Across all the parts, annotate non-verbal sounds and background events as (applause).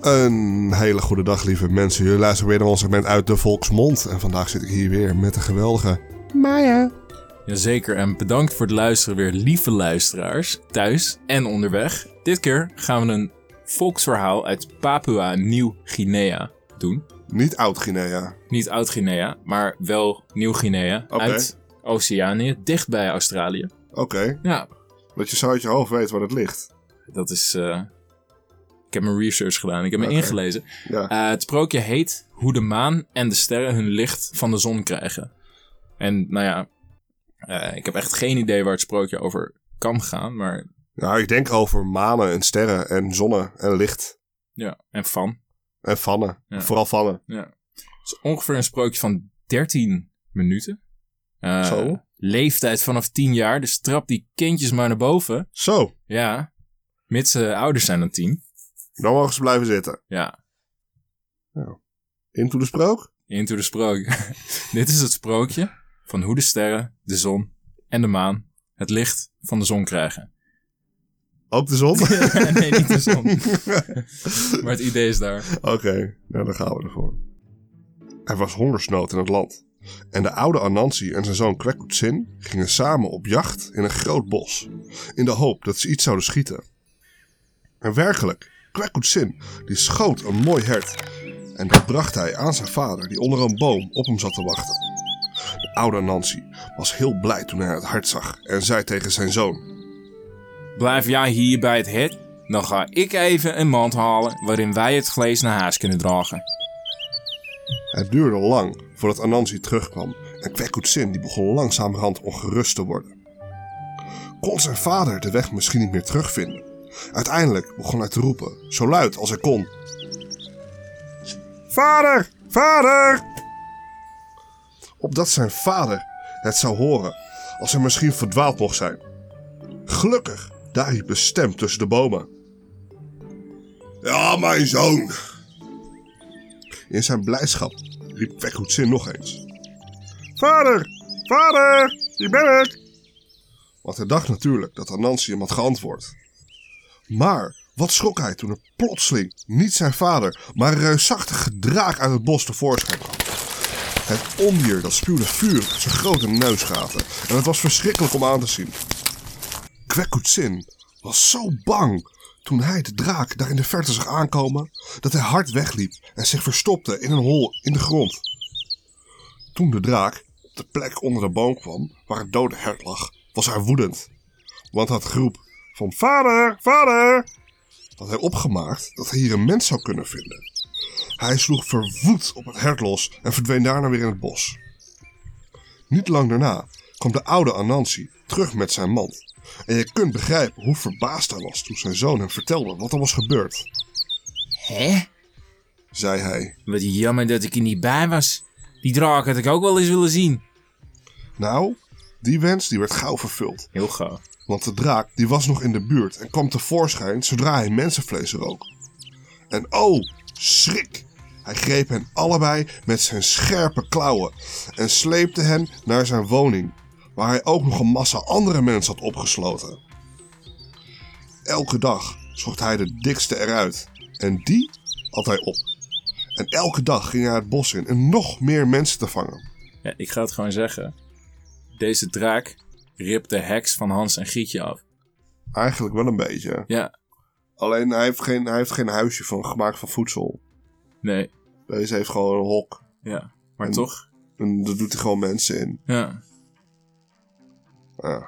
Een hele goede dag, lieve mensen. Jullie luisteren weer naar ons segment uit de Volksmond. En vandaag zit ik hier weer met de geweldige Maya. Jazeker, en bedankt voor het luisteren weer, lieve luisteraars, thuis en onderweg. Dit keer gaan we een volksverhaal uit Papua Nieuw-Guinea doen. Niet Oud-Guinea. Niet Oud-Guinea, maar wel Nieuw-Guinea uit Oceanië, dicht bij Australië. Oké, Ja, dat je zo uit je hoofd weet waar het ligt. dat is... eh, Ik heb mijn research gedaan, ik heb me ingelezen. Ja. Eh, het sprookje heet Hoe de maan en de sterren hun licht van de zon krijgen. En nou ja, eh, ik heb echt geen idee waar het sprookje over kan gaan, maar Nou, ik denk over manen en sterren en zonnen en licht. ja, en van. En vannen. Ja. Vooral vannen. Ja. Het is ongeveer een sprookje van 13 minuten. Eh, Zo. Leeftijd vanaf 10 jaar, dus trap die kindjes maar naar boven. Zo, Ja, mits ze ouders zijn dan 10. Dan mogen ze blijven zitten. Ja, Into de sprook? into de sprookje. (laughs) Dit is het sprookje van hoe de sterren, de zon en de maan het licht van de zon krijgen. Ook de zon? (laughs) nee, niet de zon. (laughs) maar het idee is daar. Oké, nou dan gaan we ervoor. Er was hongersnood in het land. En de oude Anansi en zijn zoon Kwekutsin gingen samen op jacht in een groot bos. In de hoop dat ze iets zouden schieten. En werkelijk, Kwekutsin die schoot een mooi hert. En dat bracht hij aan zijn vader die onder een boom op hem zat te wachten. De oude Anansi was heel blij toen hij het hert zag en zei tegen zijn zoon... Blijf jij hier bij het hek, dan ga ik even een mand halen waarin wij het vlees naar huis kunnen dragen. Het duurde lang voordat Anansi terugkwam en Kwekutsin die begon langzamerhand ongerust te worden. Kon zijn vader de weg misschien niet meer terugvinden? Uiteindelijk begon hij te roepen, zo luid als hij kon. Vader! Vader! Opdat zijn vader het zou horen als hij misschien verdwaald mocht zijn. Gelukkig, daar riep een stem tussen de bomen. Ja, mijn zoon, in zijn blijdschap riep Kwekhoetsin nog eens. Vader! Vader! Hier ben ik! Want hij dacht natuurlijk dat Anansi hem had geantwoord. Maar wat schrok hij toen er plotseling niet zijn vader, maar een reusachtige draak uit het bos tevoorschijn kwam. Het ondier dat spuwde vuur uit zijn grote neusgaten en het was verschrikkelijk om aan te zien. Kwekhoetsin was zo bang toen hij de draak daar in de verte zag aankomen, dat hij hard wegliep en zich verstopte in een hol in de grond. Toen de draak op de plek onder de boom kwam waar het dode hert lag, was hij woedend. Want het geroep van vader, vader, had hij opgemaakt dat hij hier een mens zou kunnen vinden. Hij sloeg verwoed op het hert los en verdween daarna weer in het bos. Niet lang daarna kwam de oude Anansi terug met zijn mand. En je kunt begrijpen hoe verbaasd hij was toen zijn zoon hem vertelde wat er was gebeurd. Hè? Zei hij. Wat jammer dat ik er niet bij was. Die draak had ik ook wel eens willen zien. Nou, die wens die werd gauw vervuld. Heel gauw. Want de draak die was nog in de buurt en kwam tevoorschijn zodra hij mensenvlees rook. En oh, schrik! Hij greep hen allebei met zijn scherpe klauwen en sleepte hen naar zijn woning, waar hij ook nog een massa andere mensen had opgesloten. Elke dag zocht hij de dikste eruit en die had hij op. En elke dag ging hij het bos in om nog meer mensen te vangen. Ja, ik ga het gewoon zeggen. Deze draak ript de heks van Hans en Gietje af. Eigenlijk wel een beetje. Ja, Alleen hij heeft geen, hij heeft geen huisje van, gemaakt van voedsel. nee, Deze heeft gewoon een hok. ja. Maar En- toch, En daar doet hij gewoon mensen in. ja. Ja.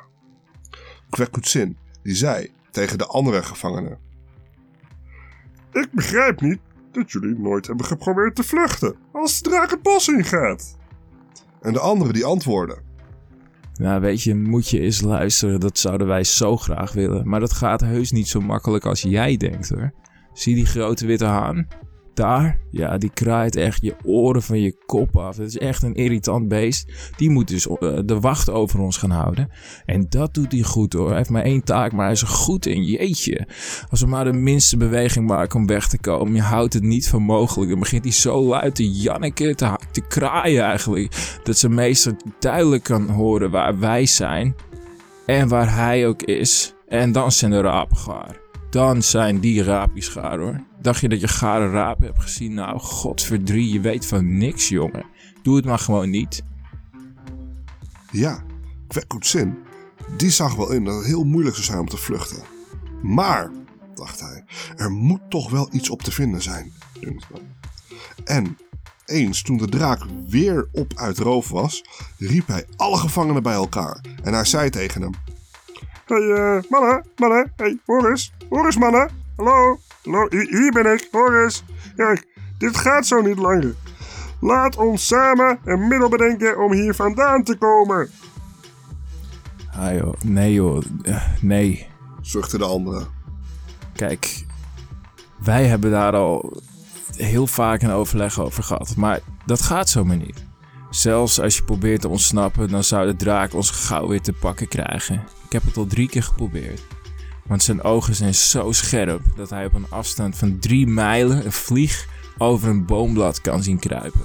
Kwekutsin, die zei tegen de andere gevangenen. Ik begrijp niet dat jullie nooit hebben geprobeerd te vluchten als de draak het bos ingaat. En de andere die antwoordde. Nou, weet je, moet je eens luisteren. Dat zouden wij zo graag willen. Maar dat gaat heus niet zo makkelijk als jij denkt hoor. Zie die grote witte haan? Daar? Ja, die kraait echt je oren van je kop af. Dat is echt een irritant beest. Die moet dus eh, de wacht over ons gaan houden. En dat doet hij goed hoor. Hij heeft maar één taak, maar hij is er goed in. Jeetje. Als we maar de minste beweging maken om weg te komen. Je houdt het niet voor mogelijk. Dan begint hij zo luid te janniken, te, te kraaien eigenlijk. Dat zijn meester duidelijk kan horen waar wij zijn. En waar hij ook is. En dan zijn de rapen gaar. Dan zijn die raapjes gaar hoor. Dacht je dat je gare rapen hebt gezien? Nou, godverdrie, je weet van niks, jongen. Doe het maar gewoon niet. Ja, Kwekkoetsin, die zag wel in dat het heel moeilijk zou zijn om te vluchten. Maar, dacht hij, er moet toch wel iets op te vinden zijn. En eens toen de draak weer op uit roof was, riep hij alle gevangenen bij elkaar. En hij zei tegen hem: Hey, eh, mannen, mannen, hey, hoor eens, hoor eens, mannen. Hallo, hallo, hi- hier ben ik, hoor eens. Kijk, dit gaat zo niet langer. Laat ons samen een middel bedenken om hier vandaan te komen. Ah joh, nee joh, Eh, nee. zuchtte de andere. Kijk, wij hebben daar al heel vaak een overleg over gehad. Maar dat gaat zomaar niet. Zelfs als je probeert te ontsnappen, dan zou de draak ons gauw weer te pakken krijgen. Ik heb het al drie keer geprobeerd. Want zijn ogen zijn zo scherp dat hij op een afstand van drie mijlen een vlieg over een boomblad kan zien kruipen.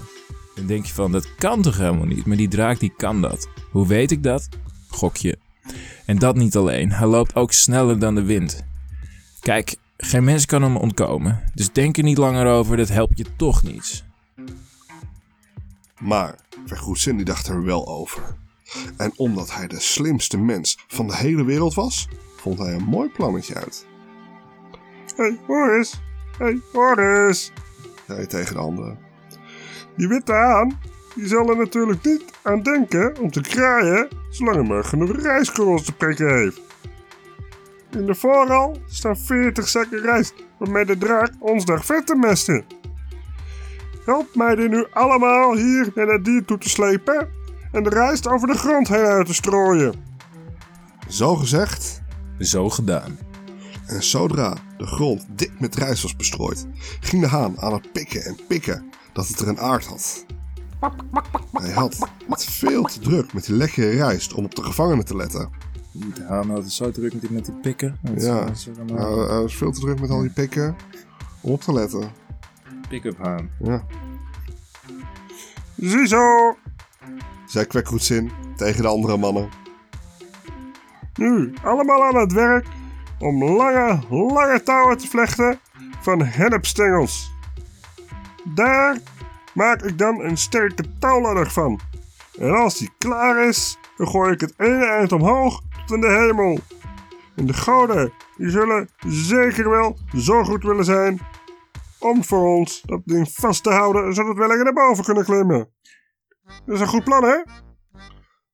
Dan denk je van, dat kan toch helemaal niet? Maar die draak die kan dat. Hoe weet ik dat? Gokje. En dat niet alleen, hij loopt ook sneller dan de wind. Kijk, geen mens kan hem ontkomen. Dus denk er niet langer over, dat helpt je toch niets. Maar Kwekkoetsin die dacht er wel over. En omdat hij de slimste mens van de hele wereld was, vond hij een mooi plannetje uit. Hey, hoor eens, hey, eens. Zei hij tegen de andere. Die witte haan, die zal er natuurlijk niet aan denken om te kraaien zolang hij maar genoeg rijstkorrels te prikken heeft. In de vooral staan 40 zakken rijst waarmee de draak ons dag vet te mesten. Help mij die nu allemaal hier naar het dier toe te slepen en de rijst over de grond heen uit te strooien. Zo gezegd, Zo gedaan. en zodra de grond dik met rijst was bestrooid, ging de haan aan het pikken en pikken dat het er een aard had. Hij had het veel te druk met die lekkere rijst om op de gevangenen te letten. De haan had het zo druk met die, met die pikken. Dat is- Ja. dat is allemaal- Hij hij was veel te druk met al die pikken om op te letten. Pick-up haan. Ja. Ziezo, Zei Kwekkoetsin tegen de andere mannen. nu allemaal aan het werk om lange, lange touwen te vlechten van hennepstengels. Daar maak ik dan een sterke touwladder van. En als die klaar is, dan gooi ik het ene eind omhoog tot in de hemel. En de goden, die zullen zeker wel zo goed willen zijn om voor ons dat ding vast te houden, zodat we lekker naar boven kunnen klimmen. Dat is een goed plan, hè?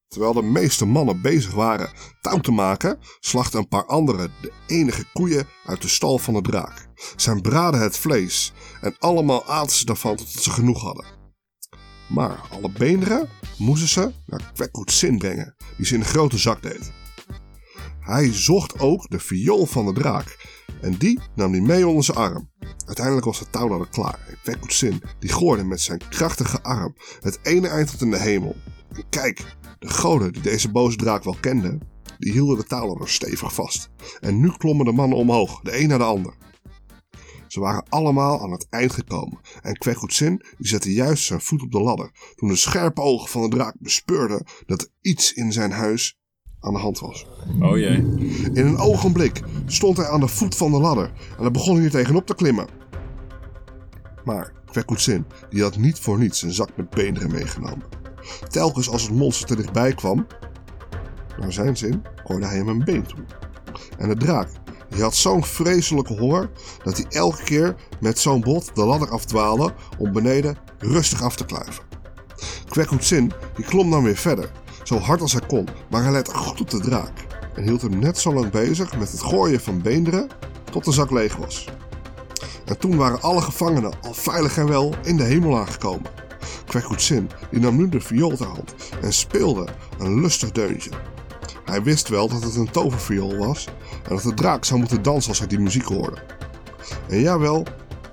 Terwijl de meeste mannen bezig waren touw te maken, slachten een paar anderen de enige koeien uit de stal van de draak. Zij braden het vlees en allemaal aten ze daarvan totdat ze genoeg hadden. Maar alle beenderen moesten ze naar Kwekkoetsin brengen, die ze in een grote zak deed. Hij zocht ook de viool van de draak en die nam hij mee onder zijn arm. Uiteindelijk was de touwladder klaar en Kwekkoetsin die gooide met zijn krachtige arm het ene eind tot in de hemel. Kijk, de goden die deze boze draak wel kenden, die hielden de touwladder stevig vast. En nu klommen de mannen omhoog, de een naar de ander. Ze waren allemaal aan het eind gekomen en Kwekgoetsin die zette juist zijn voet op de ladder toen de scherpe ogen van de draak bespeurden dat er iets in zijn huis aan de hand was. Oh jee. In een ogenblik stond hij aan de voet van de ladder en hij begon hier tegenop te klimmen. Maar Kwekkoetsin die had niet voor niets een zak met beenderen meegenomen. Telkens als het monster te dichtbij kwam, naar zijn zin, gooide hij hem een been toe. En de draak die had zo'n vreselijke honger dat hij elke keer met zo'n bot de ladder afdwaalde om beneden rustig af te kluiven. Kwekkoetsin die klom dan weer verder, zo hard als hij kon, maar hij lette goed op de draak en hield hem net zo lang bezig met het gooien van beenderen tot de zak leeg was. En toen waren alle gevangenen al veilig en wel in de hemel aangekomen. Kwekkoetsin die nam nu de viool ter hand en speelde een lustig deuntje. Hij wist wel dat het een toverviool was en dat de draak zou moeten dansen als hij die muziek hoorde. En jawel,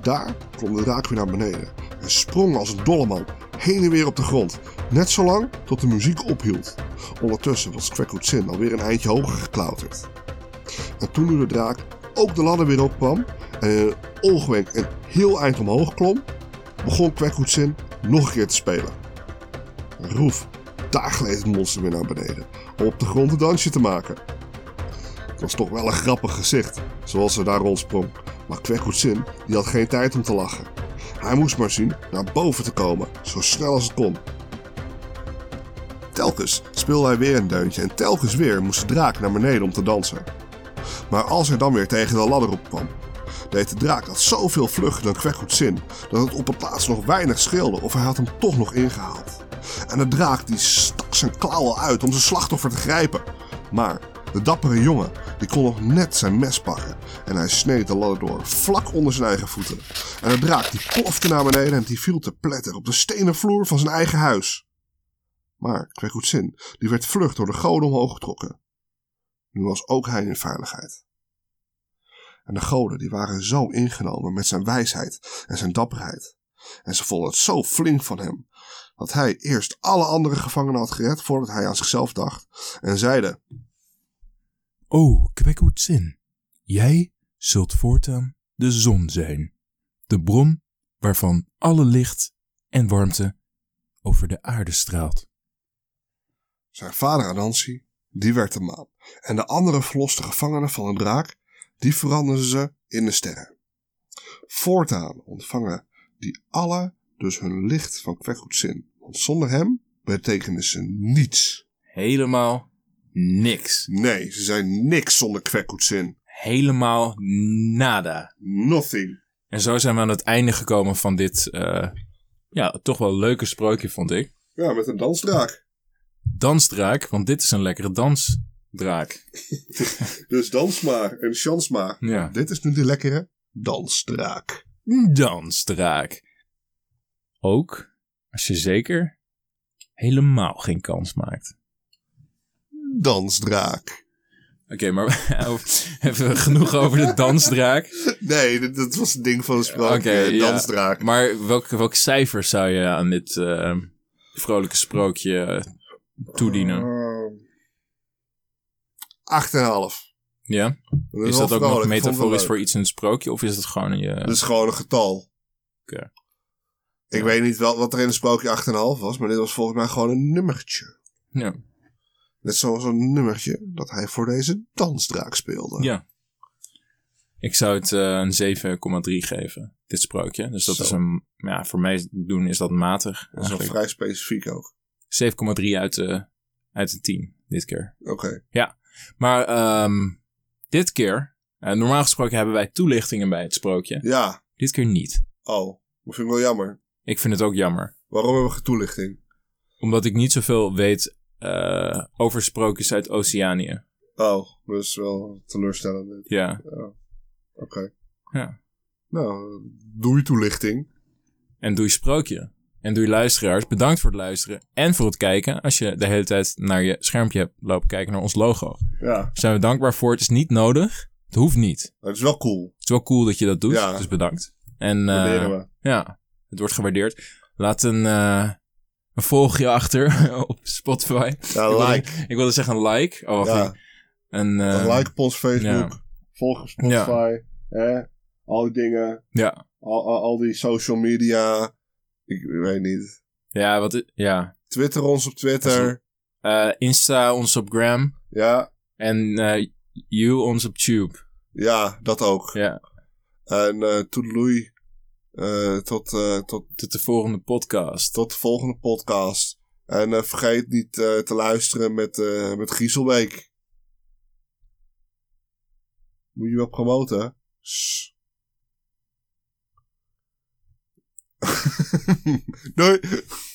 daar klom de draak weer naar beneden en sprong als een dolle man heen en weer op de grond, net zolang tot de muziek ophield. Ondertussen was Kwekkoetsin alweer een eindje hoger geklauterd. En toen nu de draak ook de ladder weer opkwam en in een oogwenk een heel eind omhoog klom, begon Kwekkoetsin nog een keer te spelen. En roef, daar gleed het monster weer naar beneden, om op de grond een dansje te maken. Het was toch wel een grappig gezicht, zoals ze daar rondsprong. Maar Kwekhoetsin, die had geen tijd om te lachen. Hij moest maar zien naar boven te komen, zo snel als het kon. Telkens speelde hij weer een deuntje en telkens weer moest de draak naar beneden om te dansen. Maar als hij dan weer tegen de ladder opkwam, deed de draak dat zoveel vlugger dan Kwekhoetsin dat het op het plaats nog weinig scheelde of hij had hem toch nog ingehaald. En de draak die stak zijn klauwen uit om zijn slachtoffer te grijpen. Maar de dappere jongen die kon nog net zijn mes pakken en hij sneed de ladder door, vlak onder zijn eigen voeten. En de draak die plofte naar beneden en die viel te pletter op de stenen vloer van zijn eigen huis. Maar Kwekhoetsin die werd vlug door de goden omhoog getrokken. Nu was ook hij in veiligheid. En de goden die waren zo ingenomen met zijn wijsheid en zijn dapperheid. En ze vonden het zo flink van hem, dat hij eerst alle andere gevangenen had gered voordat hij aan zichzelf dacht. En zeiden, O, Kwekhoetsin, jij zult voortaan de zon zijn, de bron waarvan alle licht en warmte over de aarde straalt. zijn vader Anansi, die werd de maan. En de andere verloste gevangenen van de draak, die veranderden ze in de sterren. Voortaan ontvangen die alle dus hun licht van Kwekhoetsin. Want zonder hem betekenden ze niets. Helemaal niks. Nee, ze zijn niks zonder Kwekhoetsin. Helemaal nada. Nothing. En zo zijn we aan het einde gekomen van dit, eh, ja, toch wel leuke sprookje, vond ik. Ja, met een dansdraak. Dansdraak, want dit is een lekkere dansdraak. (laughs) Dus dans maar en chans maar. Ja. Dit is nu de lekkere dansdraak. Dansdraak. Ook als je zeker helemaal geen kans maakt. Dansdraak. Oké, maar (laughs) even genoeg over de dansdraak. Nee, dit, dat was het ding van een sprookje. Oké, ja. dansdraak. Maar welk, welk cijfer zou je aan dit eh, vrolijke sprookje eh, toedienen? Uh, 8,5. Ja? Dat Is dat ook nog metaforisch voor iets in het sprookje? Of is het gewoon een... Dat je is gewoon een getal. Oké. Ik weet niet wel wat er in het sprookje 8,5 was, maar dit was volgens mij gewoon een nummertje. ja. Net zoals een nummertje dat hij voor deze dansdraak speelde. ja. Ik zou het eh, een 7,3 geven, dit sprookje. Dus dat Zo. is een... Ja, voor mij doen is dat matig. Dat is wel vrij specifiek ook. 7,3 uit de, uit de 10 dit keer. Oké. Maar ehm, dit keer, eh, normaal gesproken hebben wij toelichtingen bij het sprookje. Ja. Dit keer niet. Oh, dat vind ik wel jammer. Ik vind het ook jammer. Waarom hebben we toelichting? Omdat ik niet zoveel weet eh, over sprookjes uit Oceanië. Oh, dat is wel teleurstellend. Ja, Oké. ja. Nou, doei toelichting. En doe je sprookje. En doe je luisteraars. Bedankt voor het luisteren. En voor het kijken. Als je de hele tijd naar je schermpje hebt lopen kijken naar ons logo. Ja, zijn we dankbaar voor. Het is niet nodig. Het hoeft niet. dat is wel cool. Het is wel cool dat je dat doet. Ja. Dus bedankt. En we. ja, het wordt gewaardeerd. Laat een, eh, een volgje achter (laughs) op Spotify. Ja, Ik wilde- like. Ik wilde zeggen een like. Oh, wacht Ja. Een, eh, een like op ons Facebook. ja. Volg op Spotify. Hè? Al die dingen. Ja. Al, al, al die social media. Ik weet niet. Ja, wat, ja. Twitter ons op Twitter. Eh, Insta ons op Gram. Ja, En eh you ons op Tube. ja, dat ook. Ja. En eh toedeloei. Eh, tot, eh, tot, Tot de volgende podcast. tot de volgende podcast. En eh, vergeet niet te luisteren met, met Griezelweek. Moet je wel promoten? Doei! (laughs)